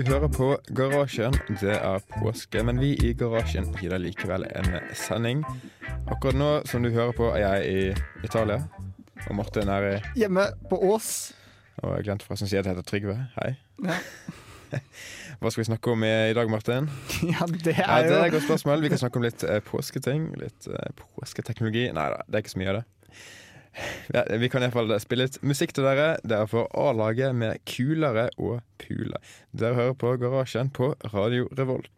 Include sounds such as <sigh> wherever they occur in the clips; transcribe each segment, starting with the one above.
Du hører på Garasjen. Det er påske, men vi i Garasjen gir deg likevel en sending. Akkurat nå som du hører på, er jeg i Italia. Og Martin er i Hjemme på Ås. Og jeg glemte forresten å si at jeg heter Trygve. Hei. Ja. <laughs> Hva skal vi snakke om i, i dag, Martin? <laughs> Ja, det er jo Ja, det er et godt spørsmål. Vi kan snakke om litt eh, påsketing. Litt eh, påsketeknologi. Nei da, det er ikke så mye av det. Ja, vi kan iallfall spille litt musikk til dere. Det er for A-laget med Kulere og Pule. Dere hører på Garasjen på Radio Revolt.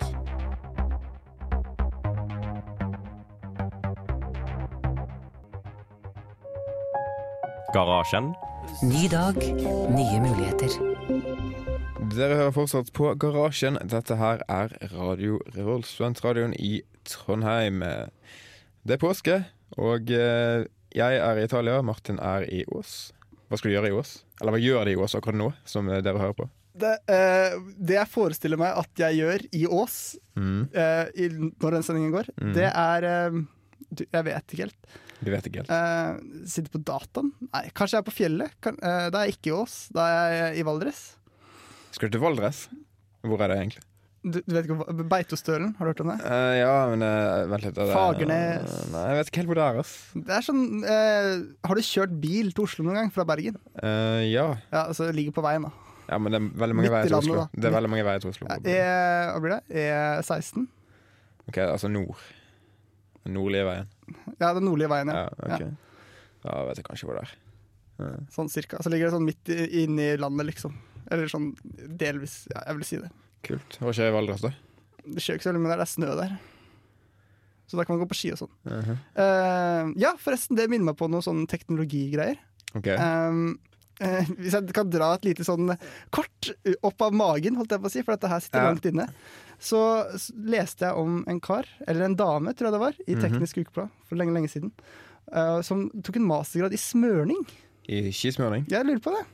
Garasjen. Ny dag, nye muligheter. Dere hører fortsatt på Garasjen. Dette her er Radio Revolt, studentradioen i Trondheim. Det er påske, og eh, jeg er i Italia. Martin er i Ås. Hva skal du gjøre i Ås? Eller hva gjør de i Ås akkurat nå, som eh, dere hører på? det, eh, det jeg forestiller meg at jeg gjør i Ås Mm. eh, i, når den sendingen går, Mm. det er eh, du, Jeg vet ikke helt. Du vet ikke helt. sitter sitte på dataen? Nei, kanskje jeg er på fjellet? Kan, eh, da er jeg ikke i Ås. Da er jeg i Valdres. Skal du til Valdres? Hvor er det egentlig? Du, du vet ikke Beitostølen, har du hørt om det? Uh, ja, men uh, vent litt. er Fagernes. Nei, jeg vet ikke helt hvor det er. ass. Det er sånn eh, Har du kjørt bil til Oslo noen gang fra Bergen? Ja. Ja, altså det ligger på veien, da. ja, men det er veldig mange veier til Oslo. da. Det er veldig mange veier til Oslo. E, hva blir det? E16? Ok, Altså nord. Den nordlige veien. Ja, den nordlige veien, ja. Ja, ok. Da vet jeg kanskje hvor det er. Sånn cirka. Så ligger det sånn midt i- inni landet, liksom. Eller sånn delvis. Ja, jeg vil si det. Kult. Hva skjer i Valdres, da? Det skjer ikke så veldig men det er snø der. Så da kan man gå på ski og sånn. Uh -huh. uh, ja, forresten, det minner meg på noen sånn teknologigreier. Ok. Um, uh, hvis jeg kan dra et lite sånn kort opp av magen, holdt jeg på å si, for dette her sitter Ja. langt inne. Så leste jeg om en kar, eller en dame, tror jeg det var, i Mhm. Teknisk Ukeblad for lenge, lenge siden. eh, som tok en mastergrad i smørning. I skismøring? Jeg lurer på det.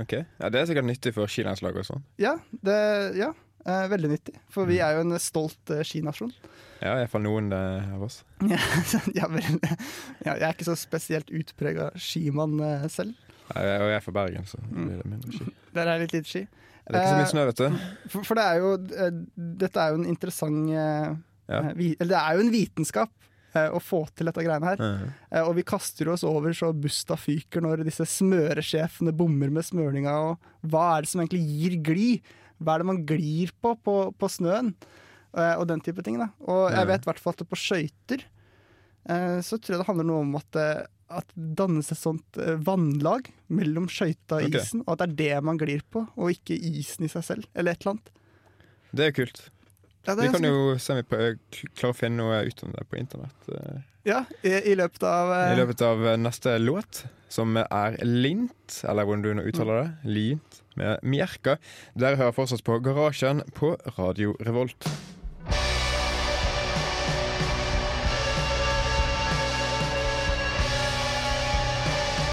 Ok. Ja, Det er sikkert nyttig for skilandslaget og sånn. Ja, det, ja eh, veldig nyttig. For Mm. vi er jo en stolt eh, skinasjon. Ja, iallfall noen eh, av oss. <laughs> Ja, ja, vel, ja, jeg er ikke så spesielt utprega skimann eh, selv. Ja, jeg- Og jeg er fra Bergen, så Mm. blir det mindre ski. <laughs> Der er litt lite ski. Det er ikke så mye snø, vet du. For, for det er jo eh, Dette er jo en interessant eh, Ja. eh, vi, Eller det er jo en vitenskap eh, å få til dette greiene her. Eh, og vi kaster oss over så busta fyker når disse smøresjefene bommer med smøringa. Og hva er det som egentlig gir gli? Hva er det man glir på på, på snøen? Uh, og den type ting. da Og jeg vet i hvert fall at på skøyter uh, så tror jeg det handler noe om at det at det dannes et sånt eh, vannlag mellom skøyta og Ok. isen, og at det er det man glir på, og ikke isen i seg selv, eller et eller annet. Det er kult. Ja, det Vi er kan jo se om vi klarer å finne noe ut om det på internett. eh, Ja, i, i løpet av I eh, løpet av eh, neste låt, som er Lint, eller hvordan du nå uttaler det, Lint med Mjerka. Dere hører fortsatt på Garasjen på Radio Revolt.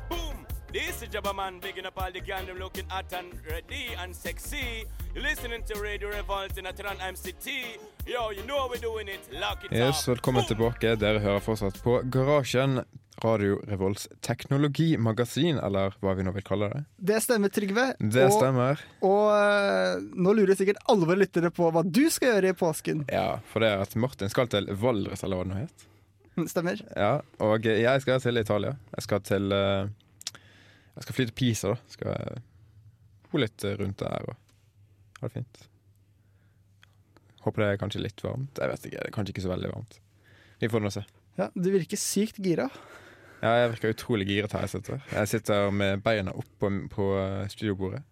Boom! This is Jabba Man bigging up all the gang them looking hot and ready and sexy. You're listening to Radio Revolt in Atran MCT. Yo, you know we're doing it. Lock it Yes, velkommen tilbake. Dere hører fortsatt på Garasjen, Radio Revolts teknologimagasin, eller hva vi nå vil kalle det. Det stemmer, Trygve. Det og, stemmer. og eh, nå lurer sikkert alle våre lyttere på hva du skal gjøre i påsken. Ja, for det er at Martin skal til Valdres, eller hva det nå het. Mm, Stemmer? Ja, og jeg skal til Italia. Jeg skal til eh, Jeg skal fly til Pisa, da. Skal bo litt rundt der og ha det fint. Håper det er kanskje litt varmt. Jeg vet ikke, det er kanskje ikke så veldig varmt. Vi får nå se. Ja, Du virker sykt gira. Ja, jeg virker utrolig giret her jeg sitter. Jeg sitter med beina opp på, på studiobordet.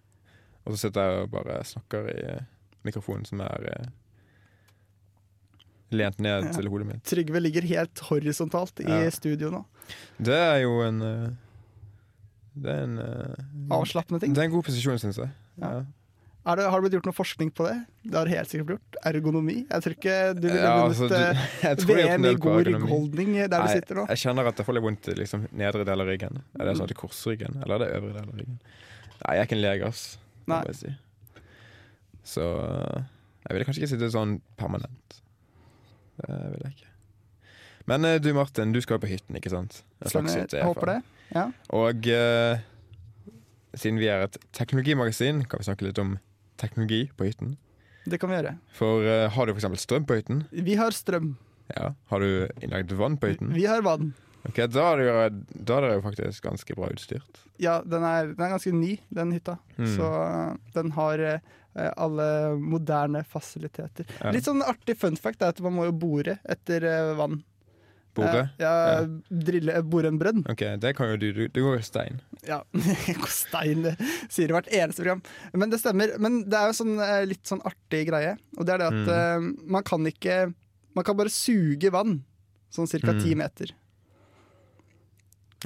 Og så sitter jeg og bare snakker i mikrofonen som er eh, lent ned Ja. til hodet mitt. Trygve ligger helt horisontalt i Ja. studio nå. Det er jo en eh, Det er en eh, Avslappende ting. Det er en god posisjon, syns jeg. Ja. Det, har det blitt gjort noe forskning på det? Det har helt sikkert blitt gjort. Ergonomi. Jeg tror ikke du ville Ja, vunnet altså, eh, <laughs> VM i god ryggholdning der du sitter nå. Jeg kjenner at det får litt vondt i liksom, nedre del av ryggen. Er det sånn at det korsryggen, eller er det øvre del av ryggen? Nei, jeg er ikke en lege, ass. Nei. jeg Si. Så eh, jeg ville kanskje ikke sitte sånn permanent. Det vil jeg ikke. Men eh, du Martin, du skal jo på hytten, ikke sant? Hytte, Jeg håper det. Ja. Og uh, siden vi er et teknologimagasin, kan vi snakke litt om teknologi på hytten. Det kan vi gjøre. For uh, har du f.eks. strøm på hytten? Vi har strøm. Ja. Har du innlagt vann på hytten? Vi har vann. Ok, Da er det jo, da er det jo faktisk ganske bra utstyrt. Ja, den er, den er ganske ny, den hytta. Mm. Så uh, den har uh, alle moderne fasiliteter. Ja. Litt sånn artig fun fact er at man må jo bore etter uh, vann. Bore? Eh, ja, Ja. Drille, bore en brønn. Ok, det kan jo du. Du, du går jo stein. Ja, <laughs> Stein det sier hvert eneste program. Men det stemmer. Men det er jo sånn eh, litt sånn artig greie. Og det er det at eh, man kan ikke Man kan bare suge vann sånn ca. Mm. meter.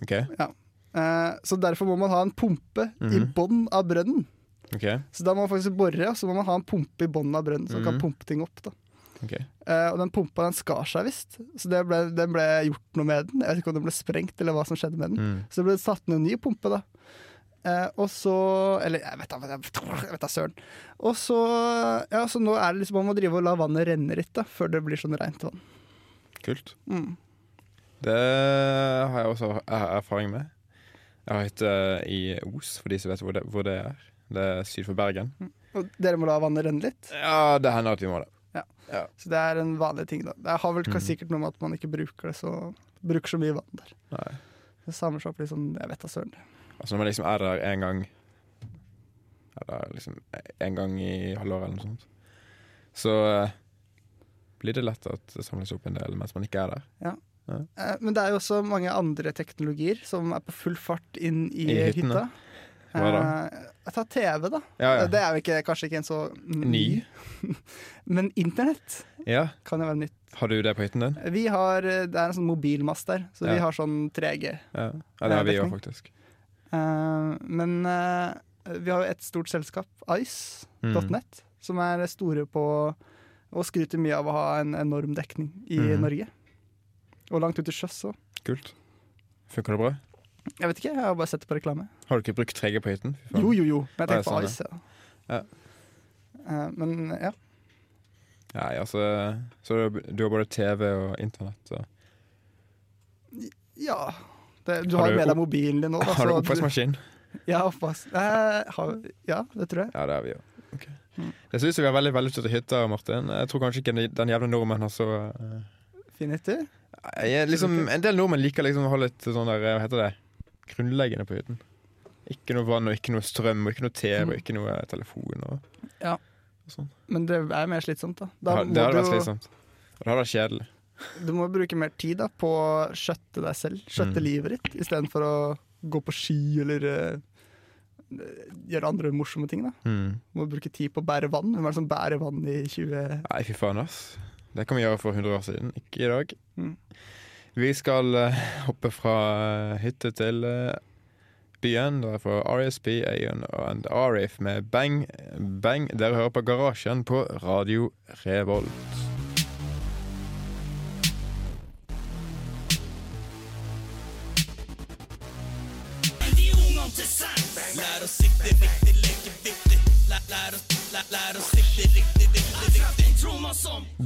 Ok, Eh, så derfor må man ha en pumpe i Mhm. bånn av brønnen. Okay. Så da må man faktisk bore, og så må man ha en pumpe i bånn av brønnen som kan Mhm. pumpe ting opp. da ok. Uh, Og den pumpa den skar seg visst, så det ble, den ble gjort noe med den. Jeg vet ikke om den ble sprengt eller hva som skjedde med den. Mm. Så det ble satt ned en ny pumpe, da. Uh, og så Eller jeg vet da jeg vet da søren. Og så Ja, så nå er det liksom man må drive og la vannet renne litt, da, før det blir sånn rent vann. Kult. Mm. Det har jeg også er- erfaring med. Jeg har hytte i Os, for de som vet hvor det, hvor det er. Det er syd for Bergen. Og dere må la vannet renne litt. Ja, det hender at vi må det. Så det er en vanlig ting, da. Det har vel Mm. sikkert noe med at man ikke bruker det så Bruker så mye vann der. Nei. Det samler seg opp litt sånn Jeg vet da søren. Altså Når man liksom er der en gang Eller liksom en gang i halvåret eller noe sånt, så eh, blir det lett at det samles opp en del mens man ikke er der. Ja, Men det er jo også mange andre teknologier som er på full fart inn i, I hytta. Hva da? Eh, Ta TV, da. Ja, ja. Det er jo ikke, kanskje ikke en så Ny. <laughs> Men internett ja. kan jo være nytt. Har du det på hytten din? Vi har, eh, Det er en sånn mobilmast der, så vi har sånn 3G. Ja, det har vi òg, faktisk. Uh, men uh, vi har jo et stort selskap, Ice.net, som er store på og skryter mye av å ha en enorm dekning i mm. Norge. Og langt ut til sjøs òg. Kult. Funker det bra? Jeg vet ikke, jeg har bare sett det på reklame. Har du ikke brukt 3G på hytten? Jo, jo, jo. Men jeg tenker på Ice. Ja. Eh, men ja. Nei, altså Så du, har både TV og internett? Så. ja. Det, du Har har jo med deg mobilen din nå. da, Har du oppvaskmaskin? Ja, oppvask. Eh, ja, det tror jeg. Ja, det har vi jo. Okay. Mm. Jeg syns vi har veldig vellykkede hytter, Martin. Jeg tror kanskje ikke den jævla nordmenn har så uh... Fin hytte. liksom, En del nordmenn liker liksom å ha litt sånn der, hva heter det, grunnleggende på hytten. Ikke noe vann og ikke noe strøm og ikke noe TV og Mm. ikke noe telefon. Og, Ja. og sånn. Men det er mer slitsomt, da. Da har- det hadde vært slitsomt. Og det hadde vært kjedelig. Du må bruke mer tid da, på å skjøtte deg selv, skjøtte Mm. livet ditt, istedenfor å gå på ski eller eh, gjøre andre morsomme ting. da. Mm. Du må bruke tid på å bære vann. Hvem er det som bærer vann i 20... Nei, fy faen, ass. Det kan vi gjøre for 100 år siden, ikke i dag. Mm. Vi skal eh, hoppe fra eh, hytte til eh, byen. Det er fra RSP, Aon og Arif med Bang Bang. Dere hører på Garasjen på Radio Revolt.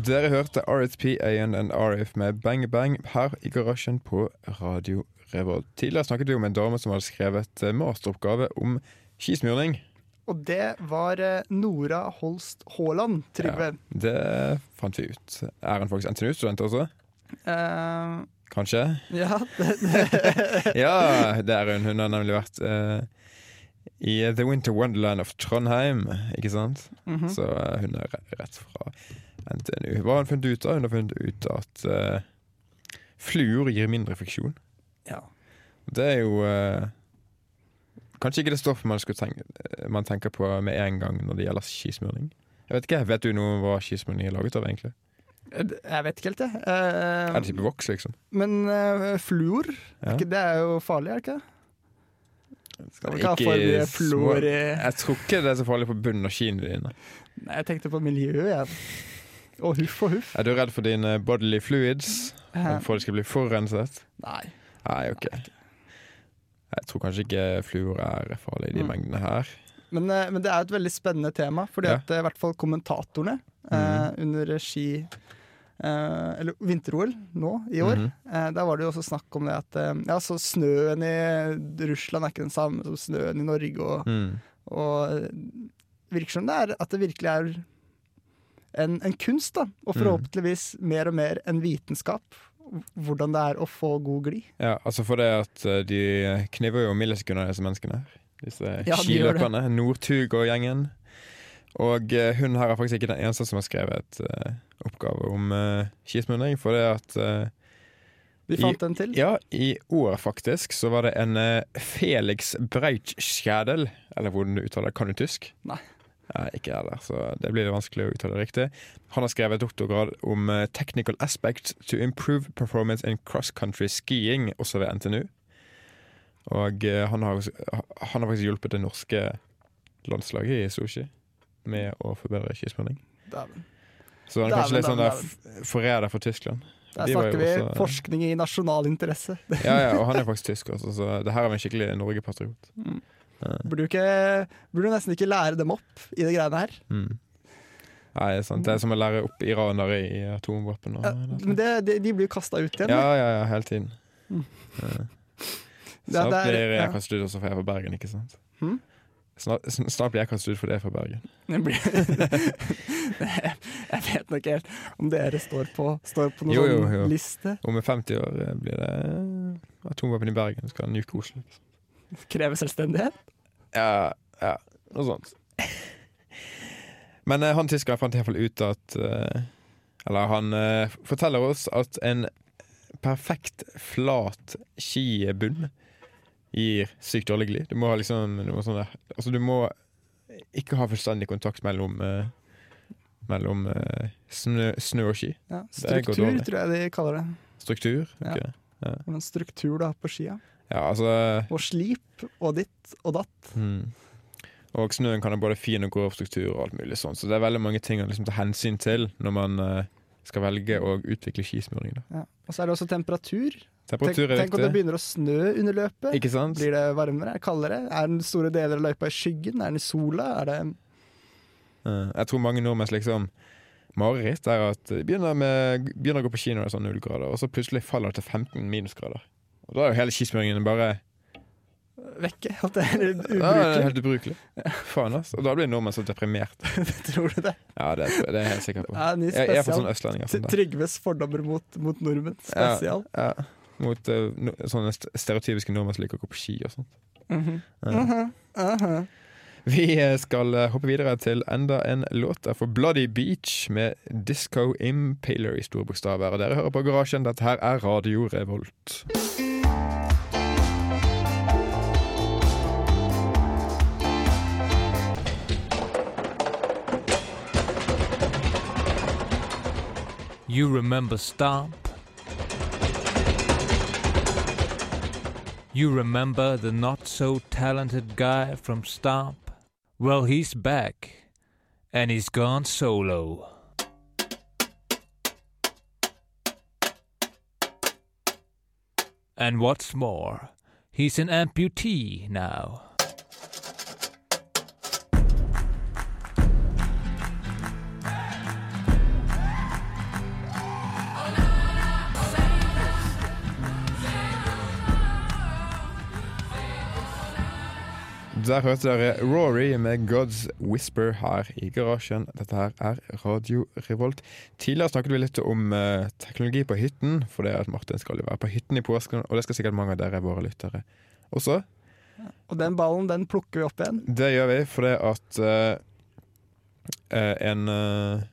Dere hørte RSP, A&N, and RF med Bang Bang her i garasjen på Radio Revolt. Tidligere snakket vi om en dame som hadde skrevet eh, masteroppgave om skismurning. Og det var eh, Nora Holst Haaland, Trygve. Det fant vi ut. Er hun faktisk NTNU-student også? Uh, Kanskje? ja, det, det. <laughs> <laughs> Ja, det er hun. Hun har nemlig vært eh, i The Winter Wonderland of Trondheim, ikke sant? Mhm. Så eh, hun er rett fra NTNU. Hva har hun funnet ut av? Hun har funnet ut at uh, fluor gir mindre friksjon. ja. Det er jo uh, Kanskje ikke det stoffet man, tenke, man tenker på med en gang når det gjelder skismurning. Jeg vet ikke, Vet du noe om hva skismurning er laget av, egentlig? Jeg vet ikke helt, jeg. Uh, Er det type voks, liksom? men uh, fluor, Ja. det er jo farlig, er det ikke? Skal ikke ha for mye fluor i Jeg tror ikke det er så farlig på bunnen av skiene dine. Nei, Jeg tenkte på miljøet, jeg. Og huff og huff. Er du redd for dine bodily fluids? For de skal bli forurenset? Nei. Nei, OK. Jeg tror kanskje ikke fluor er farlig i de Mm. mengdene her. Men, eh, men det er et veldig spennende tema, fordi Ja. at eh, i hvert fall kommentatorene eh, under ski eh, Eller vinter-OL nå i år, Mhm. eh, der var det jo også snakk om det at eh, ja, så snøen i Russland er ikke den samme som snøen i Norge, og, Mm. og eh, virker som det er at det virkelig er en, en kunst, da. Og forhåpentligvis mer og mer en vitenskap. Hvordan det er å få god glid. Ja, altså for det at eh, de kniver jo millisekunder, disse menneskene her. Disse Ja, skiløperne. Nordtug og gjengen. Og eh, hun her er faktisk ikke den eneste som har skrevet uh, oppgave om uh, skismurning. For det at uh, Vi I- fant den til. Ja, i år faktisk så var det en uh, Felix Breitschädel, eller hvordan du uttaler det. Kan du tysk? Nei. Ja, ikke heller, så det blir vanskelig å uttale det riktig. Han har skrevet doktorgrad om uh, technical aspects to improve performance in cross-country skiing, også ved NTNU. Og eh, han har, han har faktisk hjulpet det norske landslaget i sushi med å forbedre skismurning. Så han er kanskje litt sånn der forræder for Tyskland. Der De snakker vi også- forskning i nasjonal interesse. <laughs> Ja, ja, og han er faktisk tysk også, så det her er en skikkelig Norge-patriot. Burde, du ikke, burde du nesten ikke lære dem opp i det greiene her. Mm. Nei, det er sant. Det er som å lære opp iranere i atomvåpen. Og, Ja, men det, de, de blir jo kasta ut igjen. ja, ja, ja, hele tiden. Mm. Ja. Det- det er- blir jeg ja. kastet ut også, fra Bergen, ikke sant? Hm? Snart, snart blir jeg kastet ut for er fra Bergen. <laughs> Jeg vet nok helt om dere står på, står på noen Jo, jo, jo. liste. Om 50 år eh, blir det eh, atomvåpen i Bergen. Skal nuke Oslo. Krever selvstendighet. Ja, ja, noe sånt. Men eh, han tyskeren fant i hvert fall ut at Eller han forteller oss at en perfekt flat skibunn gir sykt dårlig glid. Du må ha liksom du må, sånn altså du må ikke ha fullstendig kontakt mellom uh, Mellom uh, snø, snø og ski. Ja, struktur, tror jeg de kaller det. Struktur. Ja. ok. En struktur da på skia. Ja, altså Og slip og ditt og datt. Mm. Og snøen kan ha både fin og grov struktur og alt mulig sånn. Så det er veldig mange ting å liksom ta hensyn til når man eh, skal velge å utvikle skismøring. Ja. Og så er det også temperatur. Temperatur tenk, tenk om det begynner å snø under løpet. Ikke sant? Blir det varmere? Er det kaldere? Er den store deler av løypa i skyggen? Er den i sola? Er det Eh, jeg tror mange nordmenns liksom mareritt er at de begynner, med, begynner å gå på ski når det er sånn null grader, og så plutselig faller det til 15 minusgrader. Og da er jo hele skismøringen bare vekke? At det er ja, det er ubrukelig? helt ubrukelig. Faen, ass. Og da blir nordmenn så deprimert. <laughs> Tror du det? Ja, det, det er jeg helt sikker på. Ja, Jeg, jeg er for sånn østlendinger. Sånn. Trygves fordommer mot, mot nordmenn. Spesial. Ja, mot uh, no, sånne stereotypiske nordmenn som liker å gå på ski og sånt. Mhm. Ja. Mhm. -huh. Vi eh, skal eh, hoppe videre til enda en låt der for Bloody Beach med Disco Impaler i store bokstaver. Og dere hører på Garasjen. Dette her er Radio Revolt. You remember Stomp? You remember the not so talented guy from Stomp? Well, he's back, and he's gone solo. And what's more, he's an amputee now. Der hørte dere Rory med 'God's Whisper' her i garasjen. Dette her er Radio Revolt. Tidligere snakket vi litt om eh, teknologi på hytten, for det er at Martin skal jo være på hytten i påsken, og det skal sikkert mange av dere, våre lyttere, også. Og den ballen, den plukker vi opp igjen. Det gjør vi, for det at eh, eh en eh,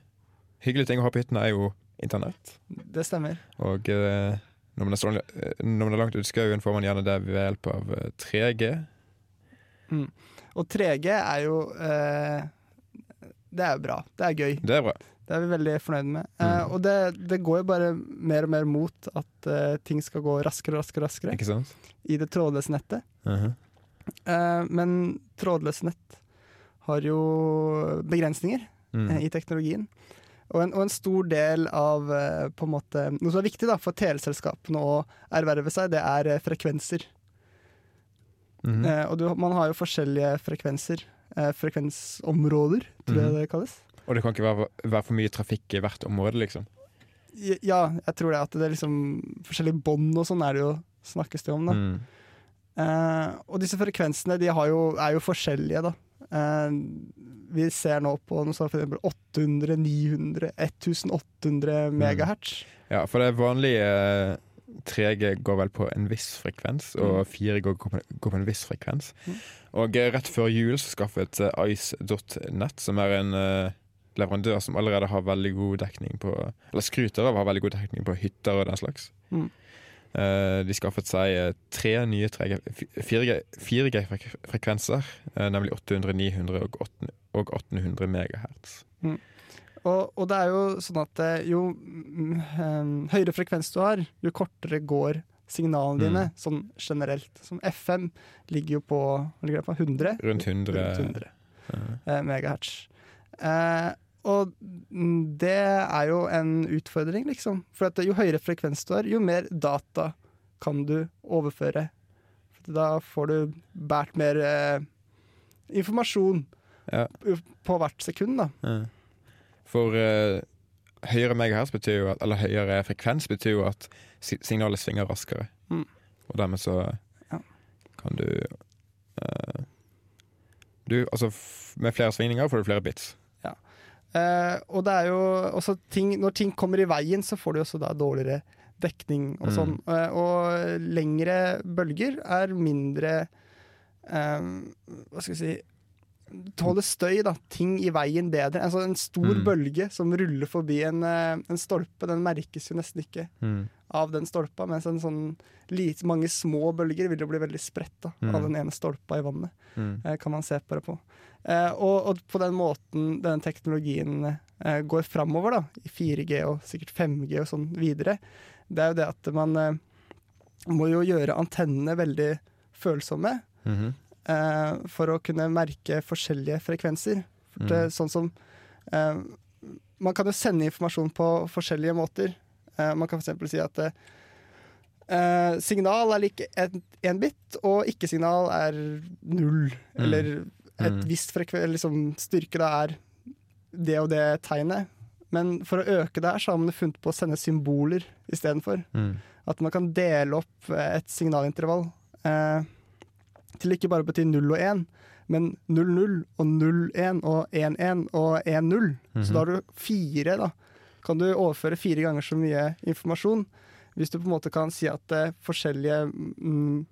hyggelig ting å ha på hytten er jo internett. Det stemmer. Og eh, når man, er, sånn, eh, når man er langt ute i skauen, får man gjerne det ved hjelp av 3G Mm. Og 3G er jo eh, Det er jo bra. Det er gøy. Det er bra. Det er vi veldig fornøyde med. Mm. Eh, og det, det, går jo bare mer og mer mot at eh, ting skal gå raskere og raskere, raskere Ikke sant? i det trådløse nettet. Uh -huh. men trådløse nett har jo begrensninger mm. Eh, i teknologien. Og en, og en, stor del av eh, på en måte, noe som er viktig da, for teleselskapene å erverve seg, det er frekvenser. Mhm. Eh, og du, man har jo forskjellige frekvenser. Eh, frekvensområder, tror jeg Mhm. det kalles. Og det kan ikke være, være for mye trafikk i hvert område, liksom. Ja, jeg tror det. At det er liksom forskjellige bånd og sånn er det jo snakkes det om. da. Mm. Eh, og disse frekvensene de har jo, er jo forskjellige, da. Eh, vi ser nå på noe sånt for eksempel 800, 900, 1800 megahertz. Ja, for det vanlige 3G går vel på en viss frekvens, og 4G går på, går på en viss frekvens. Mm. Og eh, rett før jul så skaffet eh, Ice.net, som er en eh, leverandør som allerede har veldig god dekning på Eller skryter av å ha veldig god dekning på hytter og den slags. Mm. De skaffet seg tre nye 3G 4G-frekvenser, eh, nemlig 800, 900 og 800 megahertz. 1800 megahertz. Og, og det er jo sånn at eh, jo eh, høyere frekvens du har, jo kortere går signalene dine, Mm. sånn generelt. Som FM ligger jo på, ligger på 100? Rundt 100. Rundt 100 Ja. eh, megahertz. Eh, og det er jo en utfordring, liksom. For at jo høyere frekvens du har, jo mer data kan du overføre. For da får du båret mer eh, informasjon Ja. på hvert sekund, da. Ja. For uh, høyere megahertz betyr jo at, eller høyere frekvens betyr jo at signalet svinger raskere. Mm. Og dermed så Ja. kan du uh, Du, altså med flere svingninger får du flere bits. Eh, og det er jo også ting Når ting kommer i veien, så får du også da dårligere dekning og Mm. sånn. Eh, og lengre bølger er mindre Hva skal vi si Tåler støy, da. Ting i veien bedre. Altså En stor Mm. bølge som ruller forbi en, eh, en stolpe, den merkes jo nesten ikke Mm. av den stolpa. Mens en sånn lite, mange små bølger vil jo bli veldig spredt Mm. av den ene stolpa i vannet Mm. eh, kan man se på det på. Eh, og, og på den måten denne teknologien eh, går framover, da, i 4G og sikkert 5G og sånn videre, det er jo det at man eh, må jo gjøre antennene veldig følsomme Mhm. Eh, for å kunne merke forskjellige frekvenser. For det, Mm. sånn som eh, Man kan jo sende informasjon på forskjellige måter. Eh, man kan f.eks. si at eh, signal er lik én bit, og ikke-signal er null. Mm. Eller et Mm. visst frekvens liksom, styrke da er det og det tegnet. Men for å øke det her, så har man funnet på å sende symboler istedenfor. Mm. At man kan dele opp et signalintervall eh, til ikke bare å bety 0 og 1, men 00 og 01 og 11 og 10. Så da har du fire, da. Kan du overføre fire ganger så mye informasjon. Hvis du på en måte kan si at eh, forskjellige mm,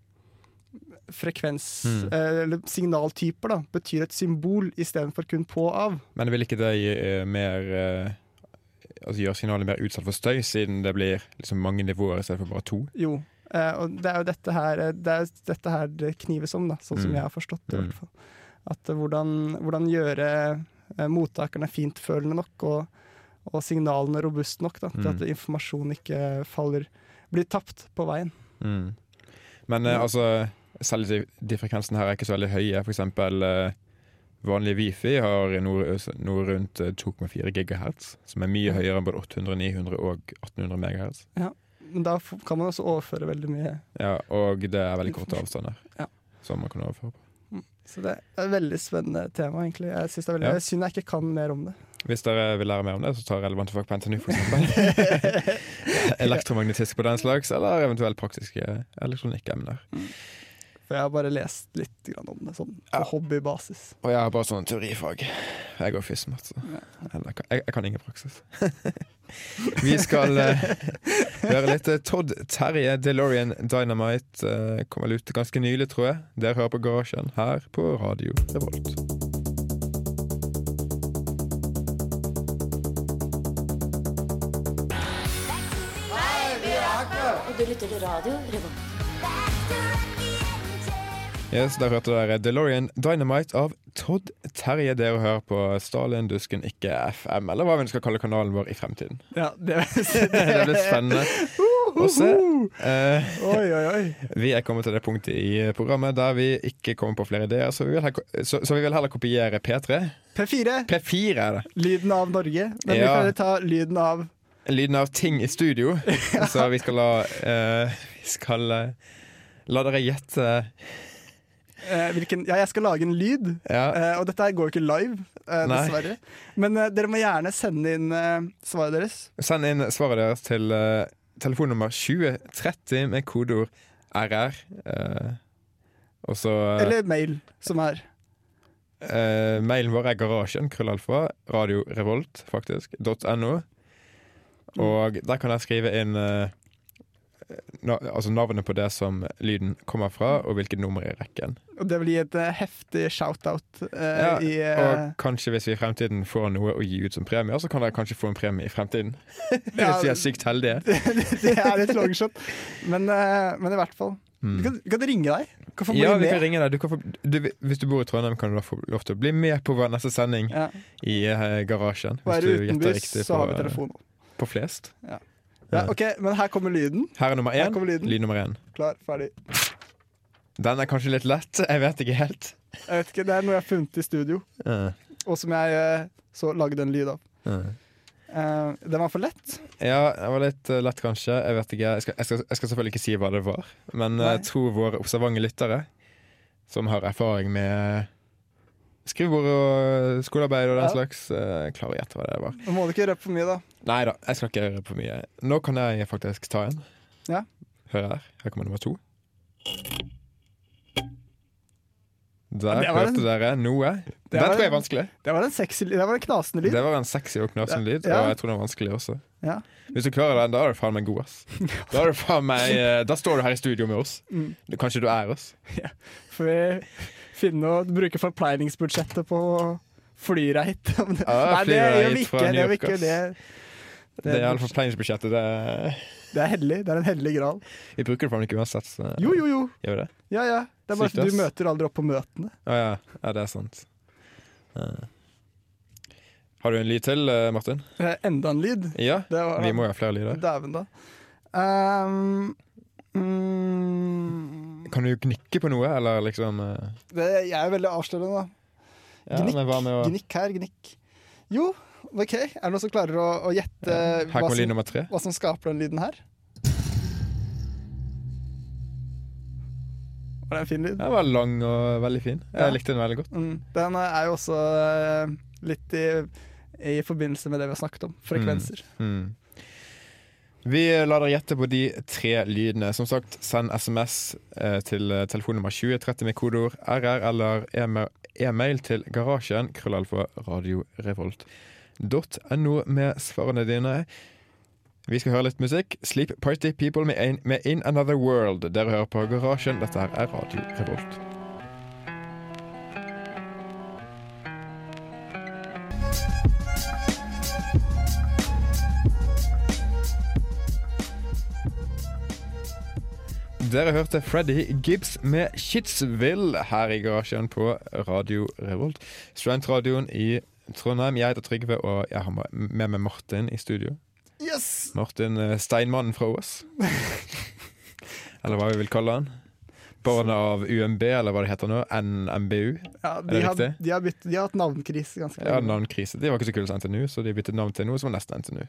frekvens... Mm. eh, eller signaltyper da, betyr et symbol istedenfor kun på og av. Men vil ikke det gi eh, mer Altså gjøre signalet mer utsatt for støy, siden det blir liksom mange nivåer i stedet for bare to? Jo. Eh, og det er jo dette her eh, det, er dette her det knives om, da, sånn som Mm. jeg har forstått det. i Mm. hvert fall. At eh, hvordan, hvordan gjøre eh, mottakerne fintfølende nok, og, og signalene robuste nok, da, til Mm. at informasjon ikke faller blir tapt på veien. Mm. Men eh, altså selv de, de frekvensene her er ikke så veldig høye. For eksempel eh, vanlig wifi har noe, noe rundt eh, 2,4 GHz, som er mye høyere enn både 800, 900 og 1800 MHz. Men da kan man også overføre veldig mye. Ja, og det er veldig korte avstander <laughs> Ja. som man kan overføre på. Så det er et veldig spennende tema, egentlig. Jeg synes det er veldig Ja. synd jeg ikke kan mer om det. Hvis dere vil lære mer om det, så ta relevante fag på NTNU, eksempel. <laughs> Elektromagnetisk på den slags, eller eventuelt praktiske elektronikkemner. For jeg har bare lest litt om det, sånn på Ja. hobbybasis. Og jeg har bare sånn teorifag. Jeg går FISMAT, så Ja. Jeg, kan- jeg, kan ingen praksis. <laughs> Vi skal uh, høre litt eh, Todd Terje DeLorean Dynamite. Uh, kom vel ut ganske nylig, tror jeg. Dere hører på Garasjen her på Radio Revolt. Du lytter til radio Revolt. Yes, Der hørte dere DeLorean Dynamite av Todd Terje. Dere hører på Stalin Dusken, ikke FM, eller hva vi skal kalle kanalen vår i fremtiden. Ja, det, <laughs> det blir spennende å se. Eh, Oi, oi, oi. Vi er kommet til det punktet i programmet der vi ikke kommer på flere ideer, så vi vil, så, så vi vil heller kopiere P3. P4, P4 er det. lyden av Norge. Men vi kan ta lyden av Lyden av ting i studio. <laughs> Så vi skal la eh, Vi skal eh, la dere gjette hvilken Ja, jeg skal lage en lyd. Ja. Eh, og dette går jo ikke live, eh, Nei. dessverre. Men eh, dere må gjerne sende inn eh, svaret deres. Send inn svaret deres til uh, telefonnummer 2030 med kodeord RR. Uh, og så Eller mail, som er Eh, mailen vår er garasjen, krøllalfa, radiorevolt, faktisk, .no. Og der kan jeg skrive inn eh, altså navnet på det som lyden kommer fra, og hvilket nummer i rekken. Og det vil gi et eh, heftig shout-out eh, Ja, i eh, Og kanskje hvis vi i fremtiden får noe å gi ut som premie, så kan dere kanskje få en premie i fremtiden. <laughs> Ja. Hvis vi er sykt heldige. <laughs> Det er et longshot. Men, eh, men i hvert fall. Mm. Vi kan, du kan ringe deg. Kan Ja, vi kan ringe deg. Du kan få, du, hvis du bor i Trondheim, kan du da få lov til å bli med på vår neste sending Ja. i uh, garasjen. Hvis du du gjetter riktig på, på flest. Ja, ok, Men her kommer lyden. Her er nummer én. kommer lyden. Lyd nummer én. Klar, ferdig. Den er kanskje litt lett. Jeg vet ikke helt. Jeg vet ikke, Det er noe jeg har funnet i studio, Uh, og som jeg eh, så lagde en lyd av. uh. Uh, den var for lett. Ja, den var litt uh, lett, kanskje. Jeg vet ikke. Jeg skal, jeg skal, jeg skal selvfølgelig ikke si hva det var. Men Nei. jeg tror våre observante lyttere, som har erfaring med skrivebord og skolearbeid og den Ja. slags, Jeg klarer å gjette hva det var. Nå må du ikke røpe for mye, da. Nei da, jeg skal ikke røpe for mye. Nå kan jeg faktisk ta en. Ja. Hør her. Her kommer nummer to. Der det hørte en- dere noe. det Den tror jeg er vanskelig. Det var en sexy. Det var en knasende lyd. Det var en sexy og knasende lyd, Ja. og jeg tror den var vanskelig også. Ja. Hvis du klarer den, da er du faen meg god, ass. <laughs> Da, er meg, eh, da står du her i studio med oss. Mm. Kanskje du er oss. <laughs> Får vi finne og bruke forpleiningsbudsjettet på flyreit? <laughs> Ja, Nei, det gjør vi ikke. Det, gjør vi ikke. Det, Det er iallfall pleiningsbudsjettet. Det, det er hellig. Det er en hellig gral. vi bruker det faen ikke uansett. Jo, jo, jo. Gjør det? Ja, ja. Det er bare Sykt, at du møter aldri opp på møtene. Å ja. ja, det er sant. Uh. Har du en lyd til, eh, Martin? Eh, Enda en lyd. Ja, var, vi må jo ha flere lyder. Dæven, da. Um, mm, Kan du gnikke på noe, eller liksom uh... det, jeg er veldig avslørende, da. ja, Gnikk, å Gnikk her, gnikk. Jo, OK. Er det noen som klarer å, å gjette hva, som, hva som skaper den lyden her? Var det en fin lyd? Den var lang og veldig fin. Ja. Jeg likte den veldig godt. Mm. Den er jo også eh, litt i, i forbindelse med det vi har snakket om. Frekvenser. Mm. Vi lar dere gjette på de tre lydene. Som sagt, send SMS eh, til eh, telefonnummer 2030 med kodeord RR eller e-ma- e-mail til garasjen krøllalfa radiorevolt.no med svarene dine. Vi skal høre litt musikk. Sleep Party People med, In- med In Another World. Dere hører på Garasjen. Dette her er Radio Revolt. Dere hørte Freddy Gibbs med Kidsville her i garasjen på Radio Revolt. Studentradioen i Trondheim. Jeg heter Trygve, og jeg har med meg Martin i studio. Yes! Martin eh, Steinmannen fra Ås. eller hva vi vil kalle han. Barnet av UMB, eller hva det heter nå. NMBU. Ja, de, har, de, har bytt, de har hatt navnkrise ganske Ja, lenge. navnkrise. De var ikke så kule som NTNU, så de byttet navn til noe som var nesten NTNU.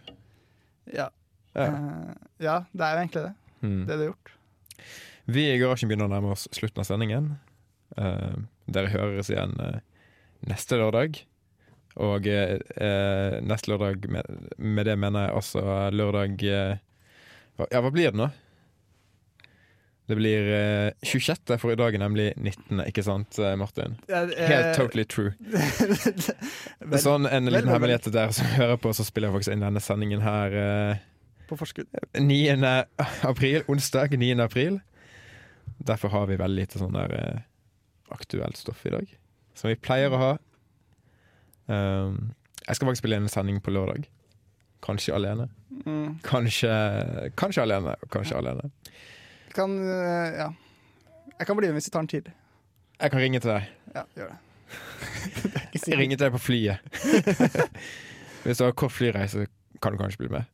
Ja. Ja. Uh, ja, det er egentlig det. Hmm. Det de har gjort. Vi i garasjen begynner å nærme oss slutten av sendingen. Uh, dere høres igjen uh, neste lørdag. Og eh, eh, neste lørdag, med, med det mener jeg altså lørdag eh, Ja, hva blir det nå? Det blir eh, 26. for i dag er nemlig 19., ikke sant, eh, Martin? Helt totally true. <laughs> sånn en liten hemmelighet til dere som hører på, så spiller jeg faktisk inn denne sendingen her eh, På forskudd. 9. april, onsdag 9. april. Derfor har vi veldig lite sånn der aktuelt stoff i dag. Som vi pleier å ha. Um, jeg skal faktisk spille inn en sending på lørdag. Kanskje alene. Mm. Kanskje, kanskje alene, kanskje kanskje alene. Kan eh, Ja. Jeg kan bli med hvis du tar den tidlig. Jeg kan ringe til deg. Ja, gjør det. <laughs> det Jeg ringer til deg på flyet. <laughs> Hvis du har kort flyreise, kan du kanskje bli med.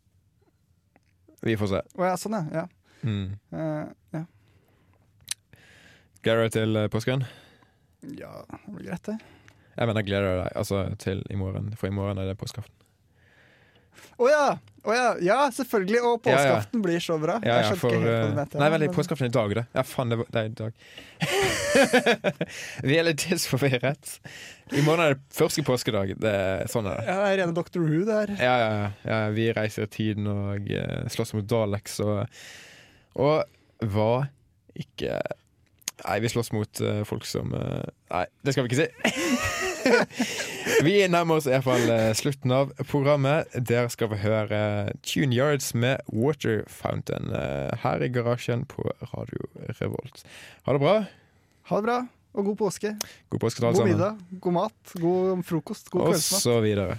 Vi får se. Å ja, sånn ja. ja. Mm. Uh, ja. Gleder du deg til påsken? ja, det blir greit, det. Jeg mener gleder deg altså, til i morgen, for i morgen er det påskeaften. Å ja! Oh, ja! Ja, selvfølgelig! Og Ja, ja. blir så bra. Jeg for ikke helt på eh, du. Nei, vel, påskeaften i dag, da. Ja, faen, det, det er i dag. <laughs> Vi er litt tidsforvirret. I morgen er det første påskedag. Det, sånn er det. Ja, det er rene Dr. Who, det her. Ja, ja, ja, ja. Vi reiser i tiden og uh, slåss mot Daleks og Og hva ikke Nei, vi slåss mot uh, folk som uh, Nei, det skal vi ikke si. <laughs> <laughs> Vi nærmer oss i hvert fall eh, slutten av programmet. Der skal vi høre Tune Yards med Water Fountain eh, her i garasjen på Radio Revolt. Ha det bra. Ha det bra, og god påske. God påske til alle God sammen. middag, god mat, god frokost, god Og så videre.